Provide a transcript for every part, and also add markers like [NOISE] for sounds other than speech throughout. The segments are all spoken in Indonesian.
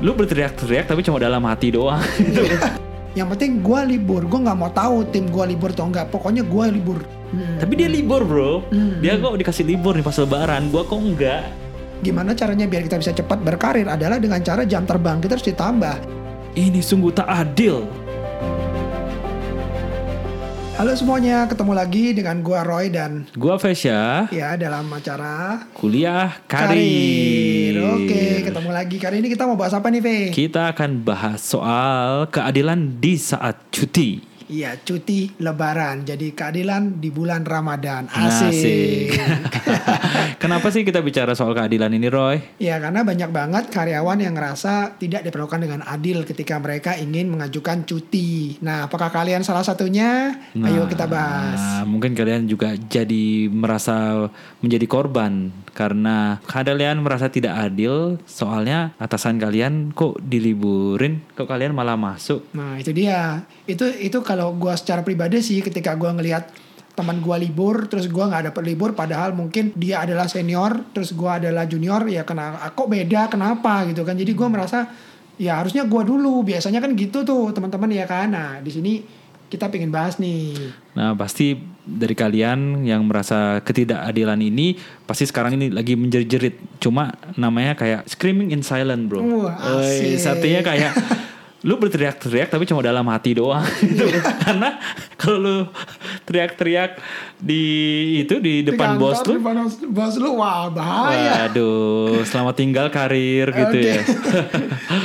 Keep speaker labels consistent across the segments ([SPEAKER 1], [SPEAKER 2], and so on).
[SPEAKER 1] lu berteriak-teriak tapi cuma dalam hati doang. Gitu. [LAUGHS]
[SPEAKER 2] Yang penting gue libur, gue nggak mau tahu tim gue libur atau enggak. Pokoknya gue libur. Hmm.
[SPEAKER 1] tapi dia libur bro.
[SPEAKER 2] Hmm.
[SPEAKER 1] Dia kok dikasih libur nih pas lebaran. Gua kok enggak.
[SPEAKER 2] Gimana caranya biar kita bisa cepat berkarir adalah dengan cara jam terbang kita harus ditambah.
[SPEAKER 1] Ini sungguh tak adil.
[SPEAKER 2] Halo semuanya, ketemu lagi dengan gue Roy dan
[SPEAKER 1] Gua Vesya,
[SPEAKER 2] ya dalam acara
[SPEAKER 1] kuliah karir.
[SPEAKER 2] Oke, ketemu lagi. Kali ini kita mau bahas apa nih, Ve?
[SPEAKER 1] Kita akan bahas soal keadilan di saat cuti.
[SPEAKER 2] Iya, cuti lebaran. Jadi keadilan di bulan Ramadan.
[SPEAKER 1] Asik.
[SPEAKER 2] Asik. [LAUGHS]
[SPEAKER 1] Kenapa sih kita bicara soal keadilan ini, Roy?
[SPEAKER 2] ya, karena banyak banget karyawan yang ngerasa tidak diperlakukan dengan adil ketika mereka ingin mengajukan cuti. Nah, apakah kalian salah satunya? Ayo kita bahas.
[SPEAKER 1] Nah, mungkin kalian juga jadi merasa menjadi korban karena kalian merasa tidak adil soalnya atasan kalian kok diliburin, kok kalian malah masuk.
[SPEAKER 2] Nah, itu dia. Itu itu kalau gua secara pribadi sih ketika gua ngelihat teman gua libur terus gua nggak dapet libur padahal mungkin dia adalah senior terus gua adalah junior ya kena kok beda kenapa gitu kan. Jadi gua merasa ya harusnya gua dulu. Biasanya kan gitu tuh teman-teman ya kan. Nah di sini kita pengen bahas nih.
[SPEAKER 1] Nah, pasti dari kalian yang merasa ketidakadilan ini pasti sekarang ini lagi menjerit-jerit. Cuma namanya kayak screaming in silent, Bro.
[SPEAKER 2] Wah,
[SPEAKER 1] artinya kayak [LAUGHS] lu berteriak-teriak tapi cuma dalam hati doang gitu. [LAUGHS] Karena kalau lu teriak-teriak di itu di depan
[SPEAKER 2] Di
[SPEAKER 1] bos lu
[SPEAKER 2] depan bos lu wah bahaya
[SPEAKER 1] Waduh, selamat tinggal karir gitu
[SPEAKER 2] Oke.
[SPEAKER 1] ya. [LAUGHS]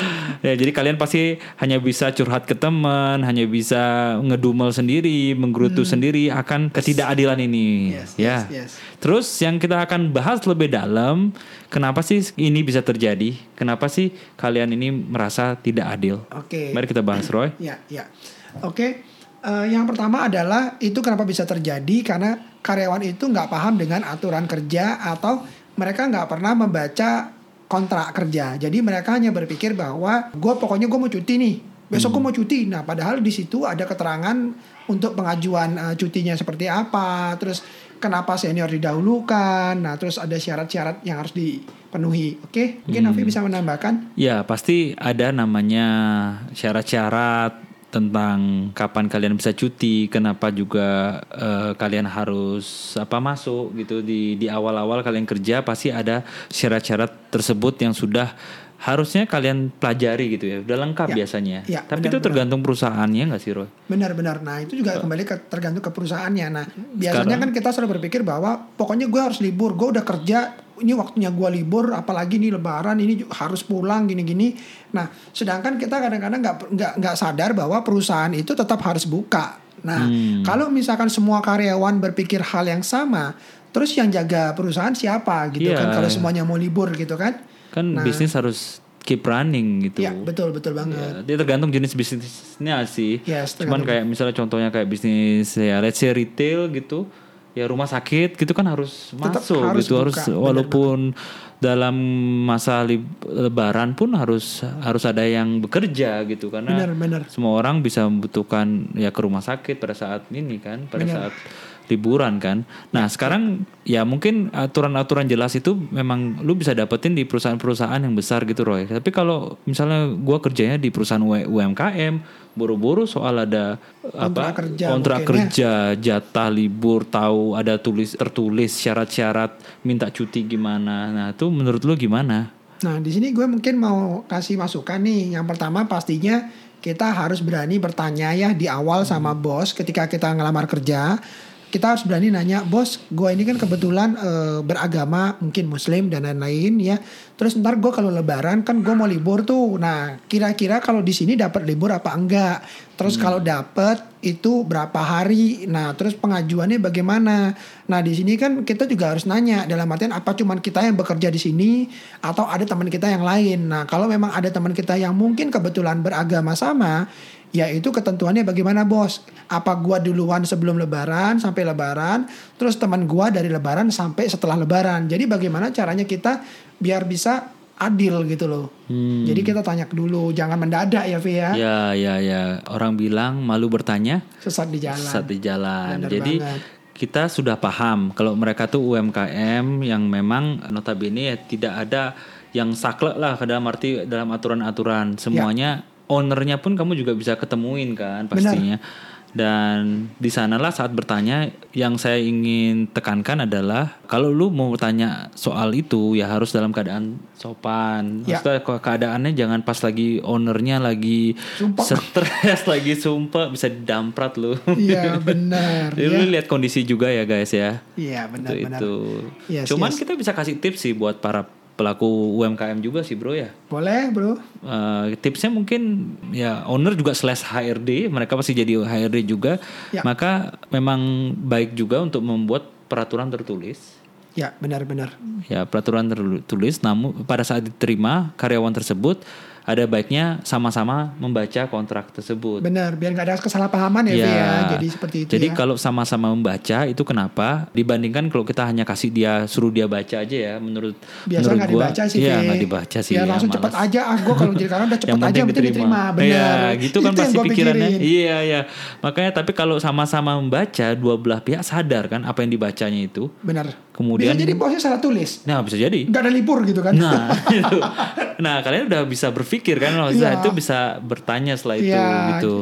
[SPEAKER 1] ya, jadi kalian pasti hanya bisa curhat ke teman, hanya bisa ngedumel sendiri, menggerutu sendiri akan ketidakadilan ini.
[SPEAKER 2] Hmm. Yes,
[SPEAKER 1] ya.
[SPEAKER 2] yes, yes.
[SPEAKER 1] Terus yang kita akan bahas lebih dalam, kenapa sih ini bisa terjadi? Kenapa sih kalian ini merasa tidak adil?
[SPEAKER 2] oke
[SPEAKER 1] Mari kita bahas, Roy. [CLEARS THROAT]
[SPEAKER 2] Ya, ya. Oke. Eh, yang pertama adalah itu kenapa bisa terjadi karena karyawan itu nggak paham dengan aturan kerja atau mereka nggak pernah membaca kontrak kerja. Jadi mereka hanya berpikir bahwa gue pokoknya gue mau cuti nih. Besok gue mau cuti. Nah, padahal di situ ada keterangan untuk pengajuan eh, cutinya seperti apa. Terus kenapa senior didahulukan. Nah, terus ada syarat-syarat yang harus dipenuhi. Oke, mungkin Nafi bisa menambahkan.
[SPEAKER 1] Ya, pasti ada namanya syarat-syarat tentang kapan kalian bisa cuti, kenapa juga eh, kalian harus apa masuk gitu di di awal-awal kalian kerja pasti ada syarat-syarat tersebut yang sudah harusnya kalian pelajari gitu ya. Udah lengkap
[SPEAKER 2] Ya,
[SPEAKER 1] biasanya.
[SPEAKER 2] ya,
[SPEAKER 1] Tapi itu
[SPEAKER 2] benar-benar.
[SPEAKER 1] tergantung perusahaannya nggak sih, Roy?
[SPEAKER 2] Benar-benar. Nah itu juga kembali ke tergantung ke perusahaannya. Nah biasanya kan kita selalu berpikir bahwa pokoknya gue harus libur, gue udah kerja, ini waktunya gue libur, apalagi ini Lebaran, ini harus pulang gini-gini. Nah sedangkan kita kadang-kadang nggak nggak nggak sadar bahwa perusahaan itu tetap harus buka. Nah kalau misalkan semua karyawan berpikir hal yang sama, terus yang jaga perusahaan siapa gitu
[SPEAKER 1] Iya.
[SPEAKER 2] kan? Kalau semuanya mau libur gitu kan?
[SPEAKER 1] Kan bisnis harus keep running gitu.
[SPEAKER 2] Ya betul betul banget.
[SPEAKER 1] Ya, dia tergantung jenis bisnisnya sih.
[SPEAKER 2] Yes,
[SPEAKER 1] Cuman kayak misalnya contohnya kayak bisnis ya let's say retail gitu, ya rumah sakit gitu kan harus
[SPEAKER 2] Tetap
[SPEAKER 1] masuk
[SPEAKER 2] harus
[SPEAKER 1] gitu harus
[SPEAKER 2] buka, benar
[SPEAKER 1] walaupun dalam masa lib- lebaran pun harus harus ada yang bekerja gitu karena
[SPEAKER 2] Benar-benar.
[SPEAKER 1] semua orang bisa membutuhkan ya ke rumah sakit pada saat ini kan, pada
[SPEAKER 2] Benar.
[SPEAKER 1] saat liburan kan. Nah, sekarang ya mungkin aturan-aturan jelas itu memang lu bisa dapetin di perusahaan-perusahaan yang besar gitu Roy. Tapi kalau misalnya gua kerjanya di perusahaan UMKM, buru-buru soal ada apa
[SPEAKER 2] Kontrak kerja
[SPEAKER 1] kontrak
[SPEAKER 2] mungkin ya.
[SPEAKER 1] kerja, jatah libur, tahu ada tulis tertulis syarat-syarat minta cuti gimana. Nah, itu menurut lu gimana?
[SPEAKER 2] Nah, di sini gue mungkin mau kasih masukan nih. Yang pertama pastinya kita harus berani bertanya ya di awal sama bos ketika kita ngelamar kerja. Kita harus berani nanya, bos, gue ini kan kebetulan eh, beragama, mungkin muslim dan lain-lain ya. Terus ntar gue kalau lebaran kan gue mau libur tuh. Nah, kira-kira kalau di sini dapat libur apa enggak? Terus kalau dapat itu berapa hari? Nah, terus pengajuannya bagaimana? Nah, di sini kan kita juga harus nanya dalam artian apa cuman kita yang bekerja di sini atau ada teman kita yang lain. Nah, kalau memang ada teman kita yang mungkin kebetulan beragama sama, ya itu ketentuannya bagaimana, Bos? Apa gua duluan sebelum lebaran sampai lebaran, terus teman gua dari lebaran sampai setelah lebaran. Jadi bagaimana caranya kita biar bisa adil gitu loh. Jadi kita tanya dulu, jangan mendadak ya, Vi ya.
[SPEAKER 1] Ya, ya, ya. Orang bilang malu bertanya,
[SPEAKER 2] Sesat di jalan.
[SPEAKER 1] sesat di jalan. Jadi
[SPEAKER 2] banget.
[SPEAKER 1] kita sudah paham kalau mereka tuh UMKM yang memang notabene ya tidak ada yang saklek lah dalam arti dalam aturan-aturan semuanya ownernya pun kamu juga bisa ketemuin kan pastinya dan di sanalah saat bertanya yang saya ingin tekankan adalah kalau lu mau tanya soal itu ya harus dalam keadaan sopan
[SPEAKER 2] Ya.
[SPEAKER 1] Maksudnya ke- keadaannya jangan pas lagi ownernya lagi
[SPEAKER 2] Sumpah.
[SPEAKER 1] stres [LAUGHS] lagi sumpah bisa didamprat lu
[SPEAKER 2] Iya [LAUGHS] benar.
[SPEAKER 1] jadi
[SPEAKER 2] ya.
[SPEAKER 1] lu lihat kondisi juga ya guys ya
[SPEAKER 2] Iya benar
[SPEAKER 1] itu,
[SPEAKER 2] benar.
[SPEAKER 1] itu.
[SPEAKER 2] Yes,
[SPEAKER 1] Cuman
[SPEAKER 2] yes.
[SPEAKER 1] kita bisa kasih tips sih buat para pelaku UMKM juga sih bro ya.
[SPEAKER 2] Boleh bro.
[SPEAKER 1] Eh, tipsnya mungkin ya owner juga slash HRD, mereka pasti jadi HRD juga.
[SPEAKER 2] Ya.
[SPEAKER 1] Maka memang baik juga untuk membuat peraturan tertulis.
[SPEAKER 2] Ya benar-benar.
[SPEAKER 1] Ya peraturan tertulis, namun pada saat diterima karyawan tersebut ada baiknya sama-sama membaca kontrak tersebut.
[SPEAKER 2] Benar. Biar nggak ada kesalahpahaman ya, Fi, ya. Jadi seperti itu
[SPEAKER 1] Jadi
[SPEAKER 2] ya.
[SPEAKER 1] kalau sama-sama membaca itu kenapa? Dibandingkan kalau kita hanya kasih dia suruh dia baca aja ya, menurut
[SPEAKER 2] Biasa
[SPEAKER 1] menurut
[SPEAKER 2] nggak
[SPEAKER 1] gua,
[SPEAKER 2] dibaca sih.
[SPEAKER 1] Iya nggak dibaca sih.
[SPEAKER 2] Ya,
[SPEAKER 1] ya,
[SPEAKER 2] langsung cepet aja. Ah gue kalau jadi karyawan udah [LAUGHS] cepet
[SPEAKER 1] yang
[SPEAKER 2] aja. diterima.
[SPEAKER 1] diterima.
[SPEAKER 2] Benar.
[SPEAKER 1] Iya, gitu kan
[SPEAKER 2] Itu
[SPEAKER 1] pasti
[SPEAKER 2] gua
[SPEAKER 1] pikirannya.
[SPEAKER 2] pikirin.
[SPEAKER 1] Iya, iya. Makanya tapi kalau sama-sama membaca, dua belah pihak sadar kan apa yang dibacanya itu.
[SPEAKER 2] Benar.
[SPEAKER 1] Kemudian
[SPEAKER 2] Bisa jadi bosnya salah tulis.
[SPEAKER 1] Nah, bisa jadi.
[SPEAKER 2] Nggak ada libur gitu kan.
[SPEAKER 1] Nah, [LAUGHS] itu. nah kalian udah bisa berpikir kan, maksudnya
[SPEAKER 2] Iya.
[SPEAKER 1] itu bisa bertanya setelah itu
[SPEAKER 2] Iya,
[SPEAKER 1] gitu.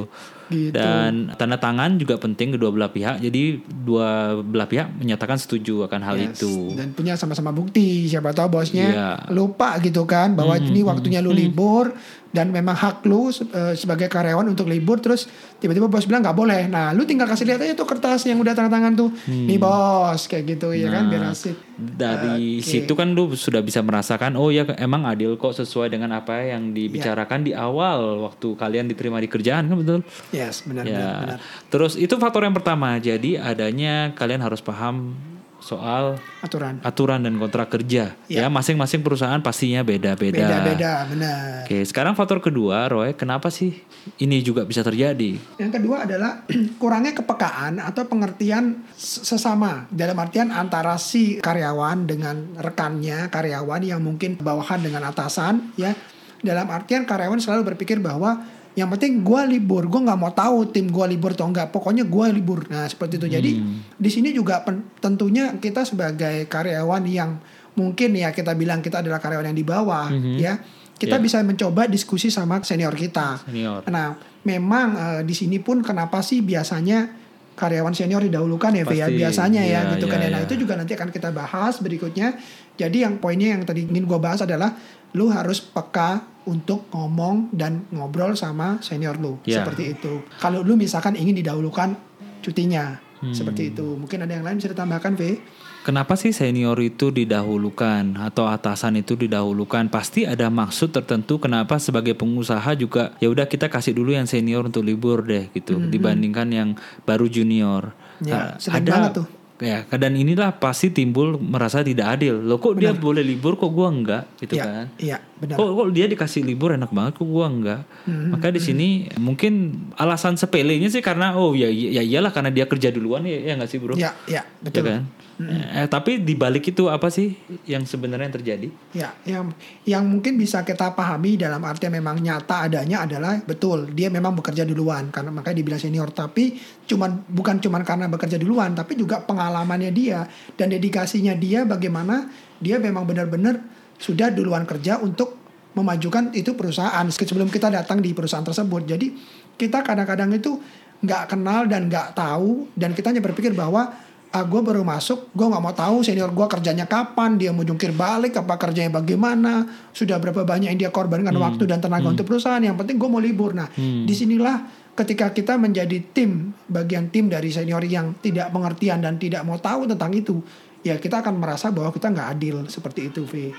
[SPEAKER 2] Gitu.
[SPEAKER 1] Dan tanda tangan juga penting kedua belah pihak. Jadi dua belah pihak menyatakan setuju akan hal
[SPEAKER 2] Yes.
[SPEAKER 1] itu.
[SPEAKER 2] Dan punya sama-sama bukti. Siapa tahu bosnya
[SPEAKER 1] Iya.
[SPEAKER 2] lupa gitu kan bahwa
[SPEAKER 1] Hmm,
[SPEAKER 2] ini waktunya lu libur dan memang hak lu eh, sebagai karyawan untuk libur terus tiba-tiba bos bilang nggak boleh. Nah, lu tinggal kasih lihat aja tuh kertas yang udah tanda tangan tuh.
[SPEAKER 1] Hmm.
[SPEAKER 2] Nih bos kayak gitu ya kan
[SPEAKER 1] Nah,
[SPEAKER 2] biar asik.
[SPEAKER 1] Dari
[SPEAKER 2] Oke.
[SPEAKER 1] situ kan lu sudah bisa merasakan oh ya emang adil kok sesuai dengan apa yang dibicarakan di awal waktu kalian diterima di kerjaan kan betul?
[SPEAKER 2] Yes, benar
[SPEAKER 1] ya.
[SPEAKER 2] benar benar.
[SPEAKER 1] Terus itu faktor yang pertama. Jadi adanya kalian harus paham soal
[SPEAKER 2] Aturan.
[SPEAKER 1] aturan dan kontrak kerja.
[SPEAKER 2] Ya.
[SPEAKER 1] Ya, masing-masing perusahaan pastinya beda-beda.
[SPEAKER 2] Beda-beda, benar.
[SPEAKER 1] Oke, sekarang faktor kedua, Roy, kenapa sih ini juga bisa terjadi?
[SPEAKER 2] Yang kedua adalah [CLEARS THROAT] kurangnya kepekaan atau pengertian sesama dalam artian antara si karyawan dengan rekannya karyawan yang mungkin bawahan dengan atasan ya dalam artian karyawan selalu berpikir bahwa yang penting gue libur gue nggak mau tahu tim gue libur atau enggak pokoknya gue libur nah seperti itu jadi di sini juga pen- tentunya kita sebagai karyawan yang mungkin ya kita bilang kita adalah karyawan yang di bawah ya kita
[SPEAKER 1] Ya.
[SPEAKER 2] bisa mencoba diskusi sama senior kita
[SPEAKER 1] Senior.
[SPEAKER 2] Nah, memang eh, di sini pun kenapa sih biasanya karyawan senior didahulukan ya, Fi, ya
[SPEAKER 1] Pasti,
[SPEAKER 2] biasanya ya,
[SPEAKER 1] iya,
[SPEAKER 2] gitu kan ya.
[SPEAKER 1] iya,
[SPEAKER 2] Nah,
[SPEAKER 1] iya.
[SPEAKER 2] itu juga nanti akan kita bahas berikutnya. Jadi yang poinnya yang tadi ingin gue bahas adalah lu harus peka untuk ngomong dan ngobrol sama senior lu
[SPEAKER 1] Ya.
[SPEAKER 2] seperti itu. Kalau lu misalkan ingin didahulukan cutinya
[SPEAKER 1] Hmm.
[SPEAKER 2] seperti itu. Mungkin ada yang lain bisa ditambahkan, V?
[SPEAKER 1] Kenapa sih senior itu didahulukan atau atasan itu didahulukan? Pasti ada maksud tertentu kenapa sebagai pengusaha juga ya udah kita kasih dulu yang senior untuk libur deh gitu dibandingkan yang baru junior.
[SPEAKER 2] Hmm, Ya,
[SPEAKER 1] Nah,
[SPEAKER 2] banget tuh.
[SPEAKER 1] Ya, dan inilah pasti timbul merasa tidak adil. Loh kok dia boleh libur kok gua enggak gitu
[SPEAKER 2] Iya,
[SPEAKER 1] kan?
[SPEAKER 2] iya, benar.
[SPEAKER 1] Kok, kok dia dikasih libur enak banget kok gua enggak? Maka di sini mungkin alasan sepelenya sih karena oh ya ya iyalah karena dia kerja duluan ya ya enggak sih, Bro?
[SPEAKER 2] Ya, ya,
[SPEAKER 1] Ya
[SPEAKER 2] betul.
[SPEAKER 1] Kan? Eh, tapi di balik itu apa sih yang sebenarnya terjadi?
[SPEAKER 2] Ya, yang yang mungkin bisa kita pahami dalam arti memang nyata adanya adalah betul dia memang bekerja duluan karena makanya dibilang senior tapi cuman bukan cuman karena bekerja duluan tapi juga pengalamannya dia dan dedikasinya dia bagaimana dia memang benar-benar sudah duluan kerja untuk memajukan itu perusahaan sebelum kita datang di perusahaan tersebut. Jadi kita kadang-kadang itu nggak kenal dan nggak tahu dan kita hanya berpikir bahwa ah gue baru masuk, gue nggak mau tahu senior gue kerjanya kapan, dia mau jungkir balik, apa kerjanya bagaimana, sudah berapa banyak yang dia korbankan waktu dan tenaga untuk perusahaan. Yang penting gue mau libur. Nah, di sinilah ketika kita menjadi tim, bagian tim dari senior yang tidak pengertian dan tidak mau tahu tentang itu, ya kita akan merasa bahwa kita nggak adil seperti itu, V.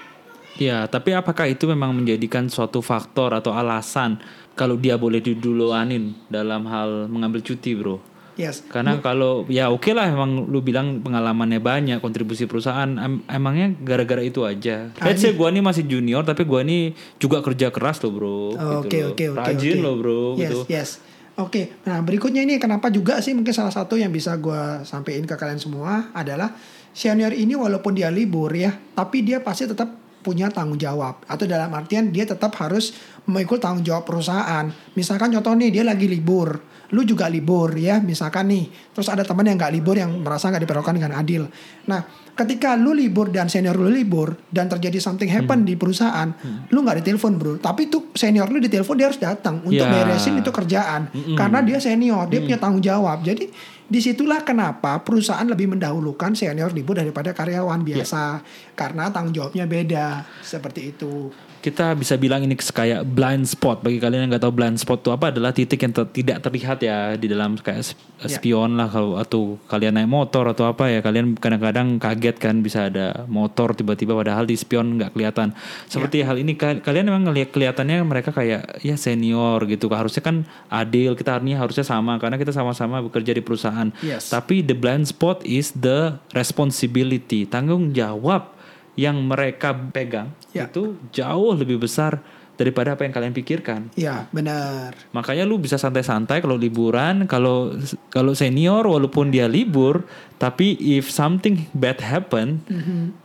[SPEAKER 1] Ya, tapi apakah itu memang menjadikan suatu faktor atau alasan kalau dia boleh diduluanin dalam hal mengambil cuti, Bro?
[SPEAKER 2] Yes.
[SPEAKER 1] Karena kalau ya oke lah emang lu bilang pengalamannya banyak, kontribusi perusahaan em- emangnya gara-gara itu aja. Let's say gua nih masih junior tapi gua nih juga kerja keras loh, Bro.
[SPEAKER 2] Oke
[SPEAKER 1] gitu loh.
[SPEAKER 2] oke oke.
[SPEAKER 1] Rajin
[SPEAKER 2] oke.
[SPEAKER 1] loh, Bro,
[SPEAKER 2] Yes
[SPEAKER 1] gitu.
[SPEAKER 2] yes. Oke. Nah berikutnya ini kenapa juga sih mungkin salah satu yang bisa gue sampaikan ke kalian semua adalah senior ini walaupun dia libur ya, tapi dia pasti tetap punya tanggung jawab atau dalam artian dia tetap harus mengikut tanggung jawab perusahaan. Misalkan contoh nih dia lagi libur, lu juga libur ya. Misalkan nih terus ada teman yang nggak libur yang merasa nggak diperlakukan dengan adil. Nah ketika lu libur dan senior lu libur dan terjadi something happen di perusahaan lu nggak ditelepon bro. Tapi tuh senior lu ditelepon dia harus datang untuk
[SPEAKER 1] Ya.
[SPEAKER 2] beresin itu kerjaan. Karena dia senior dia punya tanggung jawab. Jadi di situlah kenapa perusahaan lebih mendahulukan senior libur daripada karyawan biasa. Karena tanggung jawabnya beda seperti itu
[SPEAKER 1] kita bisa bilang ini kayak blind spot bagi kalian yang nggak tahu blind spot itu apa adalah titik yang ter- tidak terlihat ya di dalam kayak
[SPEAKER 2] Ya.
[SPEAKER 1] spion lah kalau atau kalian naik motor atau apa ya kalian kadang-kadang kaget kan bisa ada motor tiba-tiba padahal di spion nggak kelihatan seperti
[SPEAKER 2] Ya.
[SPEAKER 1] hal ini ka- kalian memang ngelihat kelihatannya mereka kayak ya senior gitu harusnya kan adil kita harusnya harusnya sama karena kita sama-sama bekerja di perusahaan
[SPEAKER 2] Yes.
[SPEAKER 1] tapi the blind spot is the responsibility tanggung jawab yang mereka pegang
[SPEAKER 2] Ya.
[SPEAKER 1] itu jauh lebih besar daripada apa yang kalian pikirkan.
[SPEAKER 2] ya benar
[SPEAKER 1] Makanya lu bisa santai-santai kalau liburan, kalau kalau senior walaupun dia libur, tapi if something bad happen,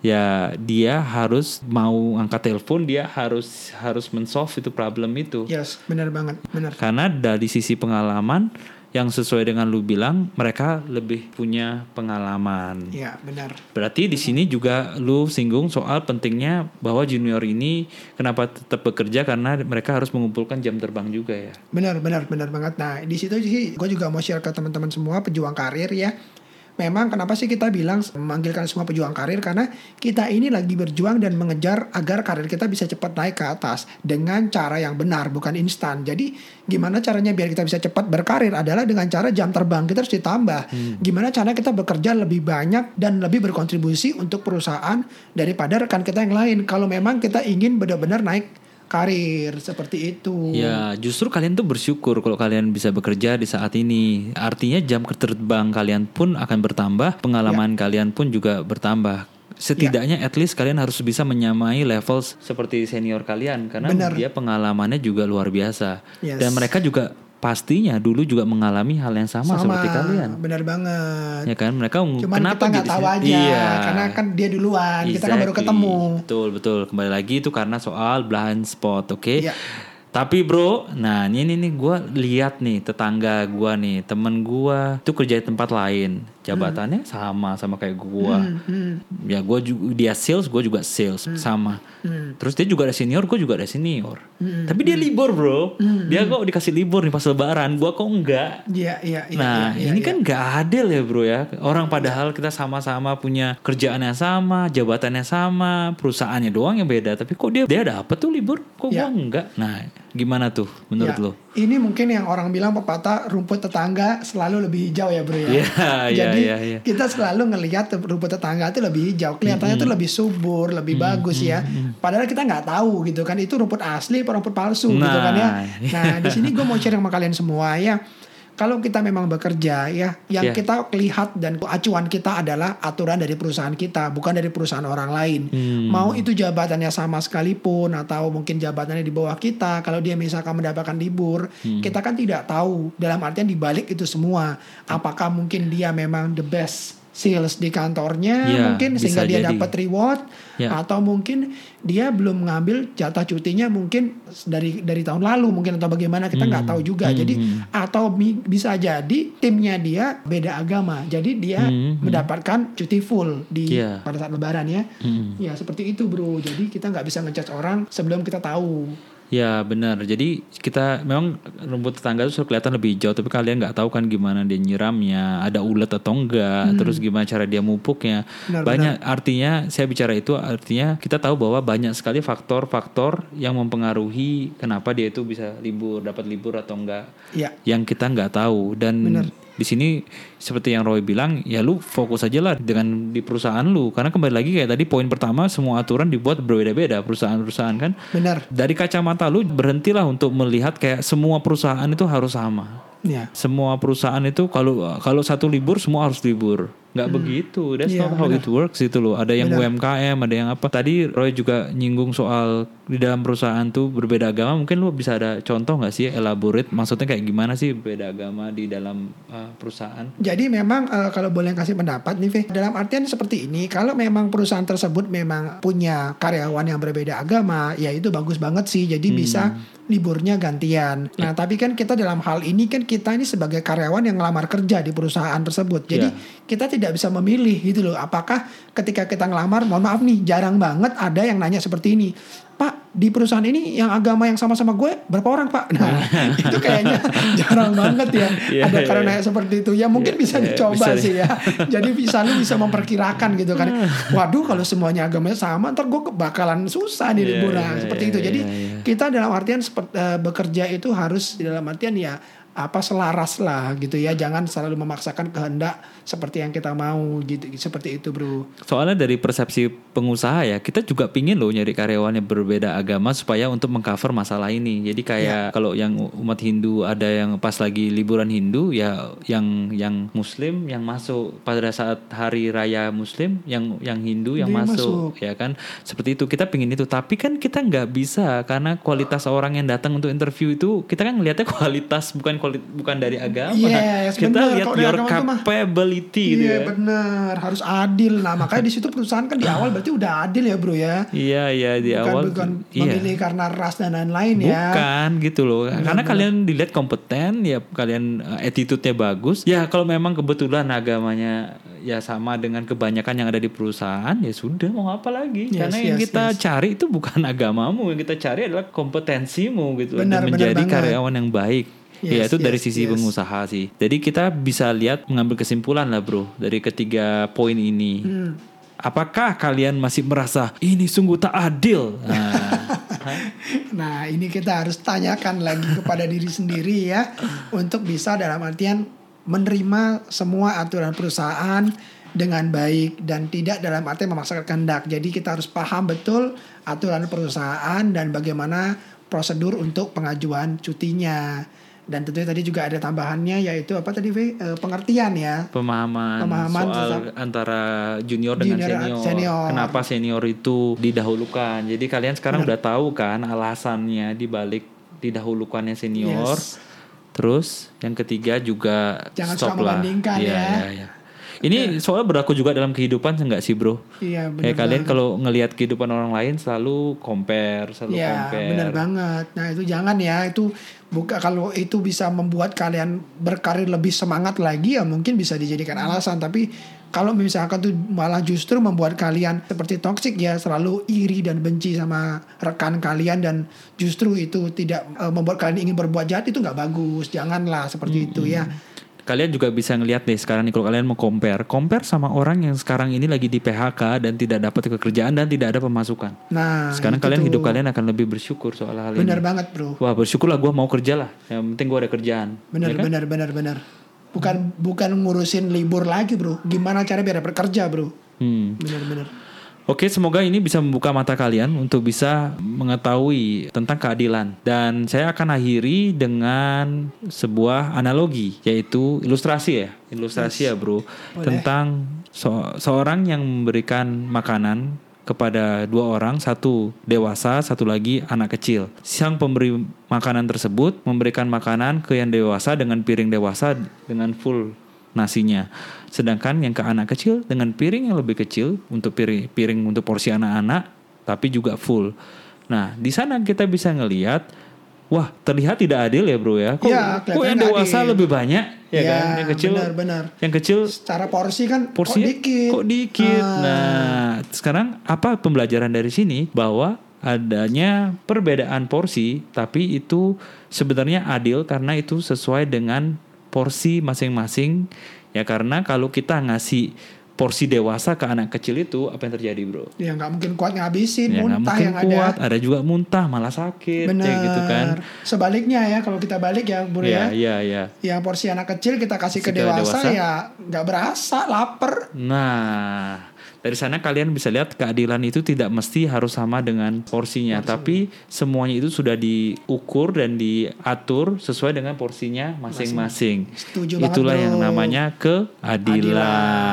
[SPEAKER 1] ya dia harus mau angkat telepon, dia harus harus mensolve itu problem itu.
[SPEAKER 2] yes benar banget benar
[SPEAKER 1] Karena dari sisi pengalaman yang sesuai dengan lu bilang, mereka lebih punya pengalaman.
[SPEAKER 2] ya benar
[SPEAKER 1] Berarti di sini juga lu singgung soal pentingnya bahwa junior ini kenapa tetap bekerja karena mereka harus mengumpulkan jam terbang juga ya.
[SPEAKER 2] Benar, benar, benar banget. Nah, di situ sih gue juga mau share ke teman-teman semua pejuang karir ya. Memang kenapa sih kita bilang memanggilkan semua pejuang karir karena kita ini lagi berjuang dan mengejar agar karir kita bisa cepat naik ke atas dengan cara yang benar bukan instan. Jadi gimana caranya biar kita bisa cepat berkarir adalah dengan cara jam terbang kita harus ditambah. Gimana cara kita bekerja lebih banyak dan lebih berkontribusi untuk perusahaan daripada rekan kita yang lain. Kalau memang kita ingin benar-benar naik karir seperti itu.
[SPEAKER 1] Ya, justru kalian tuh bersyukur kalau kalian bisa bekerja di saat ini. Artinya jam terbang kalian pun akan bertambah, pengalaman kalian pun juga bertambah. Setidaknya at least kalian harus bisa menyamai level seperti senior kalian karena
[SPEAKER 2] Benar.
[SPEAKER 1] dia pengalamannya juga luar biasa.
[SPEAKER 2] Yes.
[SPEAKER 1] Dan mereka juga pastinya dulu juga mengalami hal yang sama, seperti kalian.
[SPEAKER 2] Benar banget.
[SPEAKER 1] Ya kan mereka
[SPEAKER 2] Cuman
[SPEAKER 1] kenapa
[SPEAKER 2] kita nggak tahu aja
[SPEAKER 1] Iya.
[SPEAKER 2] karena kan dia duluan, kita kan baru
[SPEAKER 1] Exactly.
[SPEAKER 2] ketemu.
[SPEAKER 1] Betul betul. Kembali lagi itu karena soal blind spot, oke?
[SPEAKER 2] Iya.
[SPEAKER 1] Tapi bro, nah ini nih gue lihat nih tetangga gue nih, temen gue tuh kerja di tempat lain, jabatannya sama sama kayak gue.
[SPEAKER 2] Hmm,
[SPEAKER 1] Ya gue juga dia sales, gue juga sales sama.
[SPEAKER 2] Hmm.
[SPEAKER 1] Terus dia juga ada senior, gue juga ada senior. Tapi dia libur bro,
[SPEAKER 2] Hmm,
[SPEAKER 1] dia kok dikasih libur nih pas lebaran, gue kok enggak.
[SPEAKER 2] Iya, iya, iya.
[SPEAKER 1] Nah
[SPEAKER 2] iya,
[SPEAKER 1] ini
[SPEAKER 2] iya.
[SPEAKER 1] kan gak adil ya bro ya Orang padahal kita sama-sama punya kerjaan yang sama Jabatannya sama Perusahaannya doang yang beda Tapi kok dia dia dapet tuh libur Kok
[SPEAKER 2] Ya.
[SPEAKER 1] gua enggak Nah gimana tuh menurut
[SPEAKER 2] Ya,
[SPEAKER 1] lo
[SPEAKER 2] Ini mungkin yang orang bilang pepatah rumput tetangga selalu lebih hijau ya bro ya.
[SPEAKER 1] Iya, iya,
[SPEAKER 2] Jadi
[SPEAKER 1] iya, iya.
[SPEAKER 2] kita selalu ngelihat rumput tetangga itu lebih hijau, kelihatannya tuh lebih subur, lebih bagus ya. Padahal kita nggak tahu gitu kan itu rumput asli apa rumput palsu gitu
[SPEAKER 1] Nah,
[SPEAKER 2] kan ya.
[SPEAKER 1] iya.
[SPEAKER 2] Nah di sini gue mau share sama kalian semua ya. Kalau kita memang bekerja ya, yang
[SPEAKER 1] Iya.
[SPEAKER 2] kita lihat dan acuan kita adalah aturan dari perusahaan kita, bukan dari perusahaan orang lain.
[SPEAKER 1] Hmm.
[SPEAKER 2] Mau itu jabatannya sama sekalipun atau mungkin jabatannya di bawah kita, kalau dia misalkan mendapatkan libur,
[SPEAKER 1] Hmm.
[SPEAKER 2] kita kan tidak tahu dalam artian dibalik itu semua, apakah mungkin dia memang the best sales di kantornya
[SPEAKER 1] Iya,
[SPEAKER 2] mungkin sehingga dia dapat reward
[SPEAKER 1] Ya.
[SPEAKER 2] atau mungkin dia belum mengambil jatah cutinya mungkin dari dari tahun lalu mungkin atau bagaimana kita nggak tahu juga jadi atau mi- bisa jadi timnya dia beda agama jadi dia
[SPEAKER 1] Hmm, hmm.
[SPEAKER 2] mendapatkan cuti full di
[SPEAKER 1] Iya.
[SPEAKER 2] pada saat lebaran ya
[SPEAKER 1] Hmm.
[SPEAKER 2] ya seperti itu bro jadi kita nggak bisa ngejudge orang sebelum kita tahu
[SPEAKER 1] Ya benar. Jadi kita memang rumput tetangga itu kelihatan lebih hijau, tapi kalian nggak tahu kan gimana dia nyiramnya, ada ulet atau enggak, terus gimana cara dia mupuknya.
[SPEAKER 2] Benar,
[SPEAKER 1] banyak artinya saya bicara itu artinya kita tahu bahwa banyak sekali faktor-faktor yang mempengaruhi kenapa dia itu bisa libur, dapat libur atau enggak.
[SPEAKER 2] ya
[SPEAKER 1] Yang kita nggak tahu dan
[SPEAKER 2] Benar.
[SPEAKER 1] Di sini seperti yang Roy bilang, ya lu fokus aja lah dengan di perusahaan lu, karena kembali lagi kayak tadi poin pertama semua aturan dibuat berbeda-beda perusahaan-perusahaan kan
[SPEAKER 2] benar
[SPEAKER 1] dari kacamata lu berhentilah untuk melihat kayak semua perusahaan itu harus sama.
[SPEAKER 2] ya
[SPEAKER 1] Semua perusahaan itu kalau kalau satu libur semua harus libur. Nggak begitu. That's
[SPEAKER 2] Iya,
[SPEAKER 1] not how it works itu loh. Ada yang UMKM ada yang apa. Tadi Roy juga nyinggung soal di dalam perusahaan tuh berbeda agama. Mungkin lu bisa ada contoh nggak sih? Elaborate. Maksudnya kayak gimana sih berbeda agama di dalam uh, perusahaan?
[SPEAKER 2] Jadi memang eh, kalau boleh kasih pendapat nih, Ve, dalam artian seperti ini, kalau memang perusahaan tersebut memang punya karyawan yang berbeda agama, ya itu bagus banget sih. Jadi bisa liburnya gantian. Nah, tapi kan kita dalam hal ini kan kita ini sebagai karyawan yang ngelamar kerja di perusahaan tersebut. Jadi kita tidak bisa memilih gitu loh. Apakah ketika kita ngelamar, mohon maaf nih, jarang banget ada yang nanya seperti ini. Pak, di perusahaan ini yang agama yang sama-sama gue berapa orang, Pak? Nah, [LAUGHS] itu kayaknya jarang banget ya.
[SPEAKER 1] Iya,
[SPEAKER 2] ada
[SPEAKER 1] iya,
[SPEAKER 2] karena
[SPEAKER 1] iya.
[SPEAKER 2] seperti itu. Ya mungkin bisa
[SPEAKER 1] Iya,
[SPEAKER 2] dicoba
[SPEAKER 1] bisa
[SPEAKER 2] sih ya. [LAUGHS] Jadi bisa lu bisa memperkirakan gitu kan. [LAUGHS] Waduh, kalau semuanya agamanya sama, ntar gue bakalan susah nih
[SPEAKER 1] Iya,
[SPEAKER 2] libur. Nah,
[SPEAKER 1] iya,
[SPEAKER 2] seperti
[SPEAKER 1] iya,
[SPEAKER 2] itu. Jadi
[SPEAKER 1] iya, iya.
[SPEAKER 2] kita dalam artian seperti bekerja itu harus dalam artian ya apa selaras lah gitu ya jangan selalu memaksakan kehendak seperti yang kita mau gitu seperti itu bro
[SPEAKER 1] Soalnya dari persepsi pengusaha ya, kita juga pingin loh nyari karyawan yang berbeda agama supaya untuk mengcover masalah ini. Jadi kayak kalau yang umat Hindu ada yang pas lagi liburan Hindu ya yang yang Muslim yang masuk pada saat hari raya Muslim yang yang Hindu yang
[SPEAKER 2] Dia
[SPEAKER 1] masuk, ya kan seperti itu kita pingin itu. Tapi kan kita nggak bisa karena kualitas orang yang datang untuk interview itu kita kan ngelihatnya [LAUGHS] kualitas bukan kuali- bukan dari agama.
[SPEAKER 2] Yes,
[SPEAKER 1] kita
[SPEAKER 2] bener.
[SPEAKER 1] lihat your
[SPEAKER 2] agama
[SPEAKER 1] capability gitu
[SPEAKER 2] iya
[SPEAKER 1] ya.
[SPEAKER 2] benar harus adil nah makanya di situ perusahaan kan di awal berarti udah adil ya bro ya
[SPEAKER 1] Iya iya di
[SPEAKER 2] bukan
[SPEAKER 1] awal
[SPEAKER 2] bukan
[SPEAKER 1] iya.
[SPEAKER 2] memilih karena ras dan lain-lain ya
[SPEAKER 1] Bukan gitu loh. Karena kalian dilihat kompeten, ya kalian uh, attitude-nya bagus. Ya kalau memang kebetulan agamanya ya sama dengan kebanyakan yang ada di perusahaan, ya sudah mau apa lagi?
[SPEAKER 2] Yes,
[SPEAKER 1] Karena yang
[SPEAKER 2] yes,
[SPEAKER 1] kita cari itu bukan [LAUGHS] agamamu, yang kita cari adalah kompetensimu gitu
[SPEAKER 2] Benar,
[SPEAKER 1] untuk
[SPEAKER 2] benar
[SPEAKER 1] menjadi
[SPEAKER 2] banget.
[SPEAKER 1] karyawan yang baik. Ya
[SPEAKER 2] Yes,
[SPEAKER 1] itu dari
[SPEAKER 2] yes,
[SPEAKER 1] sisi
[SPEAKER 2] yes.
[SPEAKER 1] pengusaha sih. Jadi kita bisa lihat mengambil kesimpulan lah bro dari ketiga poin ini.
[SPEAKER 2] Hmm.
[SPEAKER 1] Apakah kalian masih merasa ini sungguh tak adil? Nah, [LAUGHS]
[SPEAKER 2] Nah, ini kita harus tanyakan lagi kepada diri sendiri ya untuk bisa dalam artian menerima semua aturan perusahaan dengan baik dan tidak dalam artian memaksakan kehendak. Jadi kita harus paham betul aturan perusahaan dan bagaimana prosedur untuk pengajuan cutinya. Dan tentunya tadi juga ada tambahannya yaitu apa tadi V? Eh, pengertian ya.
[SPEAKER 1] pemahaman,
[SPEAKER 2] Pemahaman
[SPEAKER 1] soal antara junior dengan
[SPEAKER 2] Junior
[SPEAKER 1] senior.
[SPEAKER 2] senior.
[SPEAKER 1] Kenapa senior itu didahulukan? Jadi kalian sekarang udah tahu kan alasannya di balik didahulukannya senior.
[SPEAKER 2] Yes.
[SPEAKER 1] Terus yang ketiga juga
[SPEAKER 2] Jangan
[SPEAKER 1] stop
[SPEAKER 2] suka membandingkan
[SPEAKER 1] Iya,
[SPEAKER 2] ya.
[SPEAKER 1] iya, iya. Ini soalnya berlaku juga dalam kehidupan enggak sih, Bro?
[SPEAKER 2] Iya benar.
[SPEAKER 1] Kayak kalian kalau ngelihat kehidupan orang lain selalu compare, selalu
[SPEAKER 2] Ya
[SPEAKER 1] compare.
[SPEAKER 2] benar banget. Nah itu jangan ya itu buka kalau itu bisa membuat kalian berkarir lebih semangat lagi ya mungkin bisa dijadikan alasan. Tapi kalau misalkan tuh malah justru membuat kalian seperti toksik ya selalu iri dan benci sama rekan kalian dan justru itu tidak eh, membuat kalian ingin berbuat jahat itu nggak bagus. Janganlah seperti itu ya.
[SPEAKER 1] Kalian juga bisa ngelihat nih sekarang nih kalau kalian mau compare, compare sama orang yang sekarang ini lagi di PHK dan tidak dapat pekerjaan dan tidak ada pemasukan.
[SPEAKER 2] Nah
[SPEAKER 1] Sekarang kalian
[SPEAKER 2] tuh
[SPEAKER 1] hidup kalian akan lebih bersyukur soal hal
[SPEAKER 2] benar
[SPEAKER 1] ini.
[SPEAKER 2] banget bro.
[SPEAKER 1] Wah bersyukurlah gue mau kerja lah. Yang penting gue ada kerjaan.
[SPEAKER 2] Benar
[SPEAKER 1] Ya kan?
[SPEAKER 2] benar benar benar. Bukan bukan ngurusin libur lagi bro. Gimana cara biar dapat kerja bro.
[SPEAKER 1] Hmm.
[SPEAKER 2] Benar benar.
[SPEAKER 1] Oke, semoga ini bisa membuka mata kalian untuk bisa mengetahui tentang keadilan. Dan saya akan akhiri dengan sebuah analogi, yaitu ilustrasi ya, ilustrasi ya bro, tentang so- seorang yang memberikan makanan kepada dua orang, satu dewasa, satu lagi anak kecil. Sang pemberi makanan tersebut memberikan makanan ke yang dewasa dengan piring dewasa dengan full nasinya. Sedangkan yang ke anak kecil dengan piring yang lebih kecil untuk piring, piring untuk porsi anak-anak tapi juga full. Nah, di sana kita bisa ngelihat wah, terlihat tidak adil ya, Bro ya. Kok,
[SPEAKER 2] Iya,
[SPEAKER 1] kok yang dewasa
[SPEAKER 2] adil.
[SPEAKER 1] lebih banyak ya,
[SPEAKER 2] Ya,
[SPEAKER 1] kan? Yang kecil
[SPEAKER 2] benar-benar.
[SPEAKER 1] Yang kecil
[SPEAKER 2] Secara porsi kan
[SPEAKER 1] porsinya
[SPEAKER 2] kok dikit.
[SPEAKER 1] Kok dikit.
[SPEAKER 2] Ah.
[SPEAKER 1] Nah, sekarang apa pembelajaran dari sini bahwa adanya perbedaan porsi tapi itu sebenarnya adil karena itu sesuai dengan porsi masing-masing ya karena kalau kita ngasih porsi dewasa ke anak kecil itu apa yang terjadi bro
[SPEAKER 2] Ya nggak mungkin kuat ngabisin,
[SPEAKER 1] ya
[SPEAKER 2] muntah
[SPEAKER 1] mungkin
[SPEAKER 2] yang
[SPEAKER 1] kuat
[SPEAKER 2] ada.
[SPEAKER 1] ada juga muntah malah sakit
[SPEAKER 2] Benar.
[SPEAKER 1] kayak gitu kan
[SPEAKER 2] Sebaliknya ya kalau kita balik ya, Bro
[SPEAKER 1] ya
[SPEAKER 2] ya.
[SPEAKER 1] ya ya
[SPEAKER 2] Yang porsi anak kecil kita kasih ke
[SPEAKER 1] Kasih ke
[SPEAKER 2] dewasa,
[SPEAKER 1] dewasa.
[SPEAKER 2] ya nggak berasa, lapar.
[SPEAKER 1] Nah, dari sana kalian bisa lihat keadilan itu tidak mesti harus sama dengan porsinya, tapi semuanya itu sudah diukur dan diatur sesuai dengan porsinya masing-masing. Itulah
[SPEAKER 2] bro.
[SPEAKER 1] yang namanya keadilan.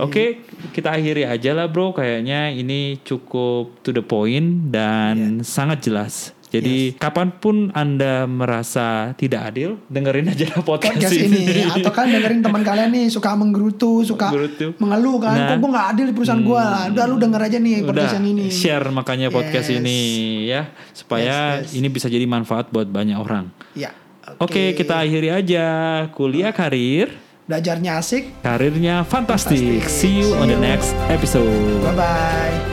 [SPEAKER 1] Oke, kita akhiri aja lah bro. Kayaknya ini cukup to the point dan sangat jelas. Jadi kapan pun anda merasa tidak adil, dengerin aja [LAUGHS] podcast,
[SPEAKER 2] podcast ini atau kan dengerin teman kalian nih suka menggerutu suka
[SPEAKER 1] Menggerutu.
[SPEAKER 2] mengeluh kan
[SPEAKER 1] Nah.
[SPEAKER 2] kok gue nggak adil di perusahaan gua udah lu denger aja nih podcast
[SPEAKER 1] Udah
[SPEAKER 2] yang ini
[SPEAKER 1] share makanya podcast
[SPEAKER 2] Yes.
[SPEAKER 1] ini ya supaya
[SPEAKER 2] Yes, yes.
[SPEAKER 1] ini bisa jadi manfaat buat banyak orang.
[SPEAKER 2] ya
[SPEAKER 1] Oke, kita akhiri aja kuliah karir,
[SPEAKER 2] belajarnya asik
[SPEAKER 1] karirnya fantastik.
[SPEAKER 2] Fantastik.
[SPEAKER 1] See you on the next episode.
[SPEAKER 2] bye bye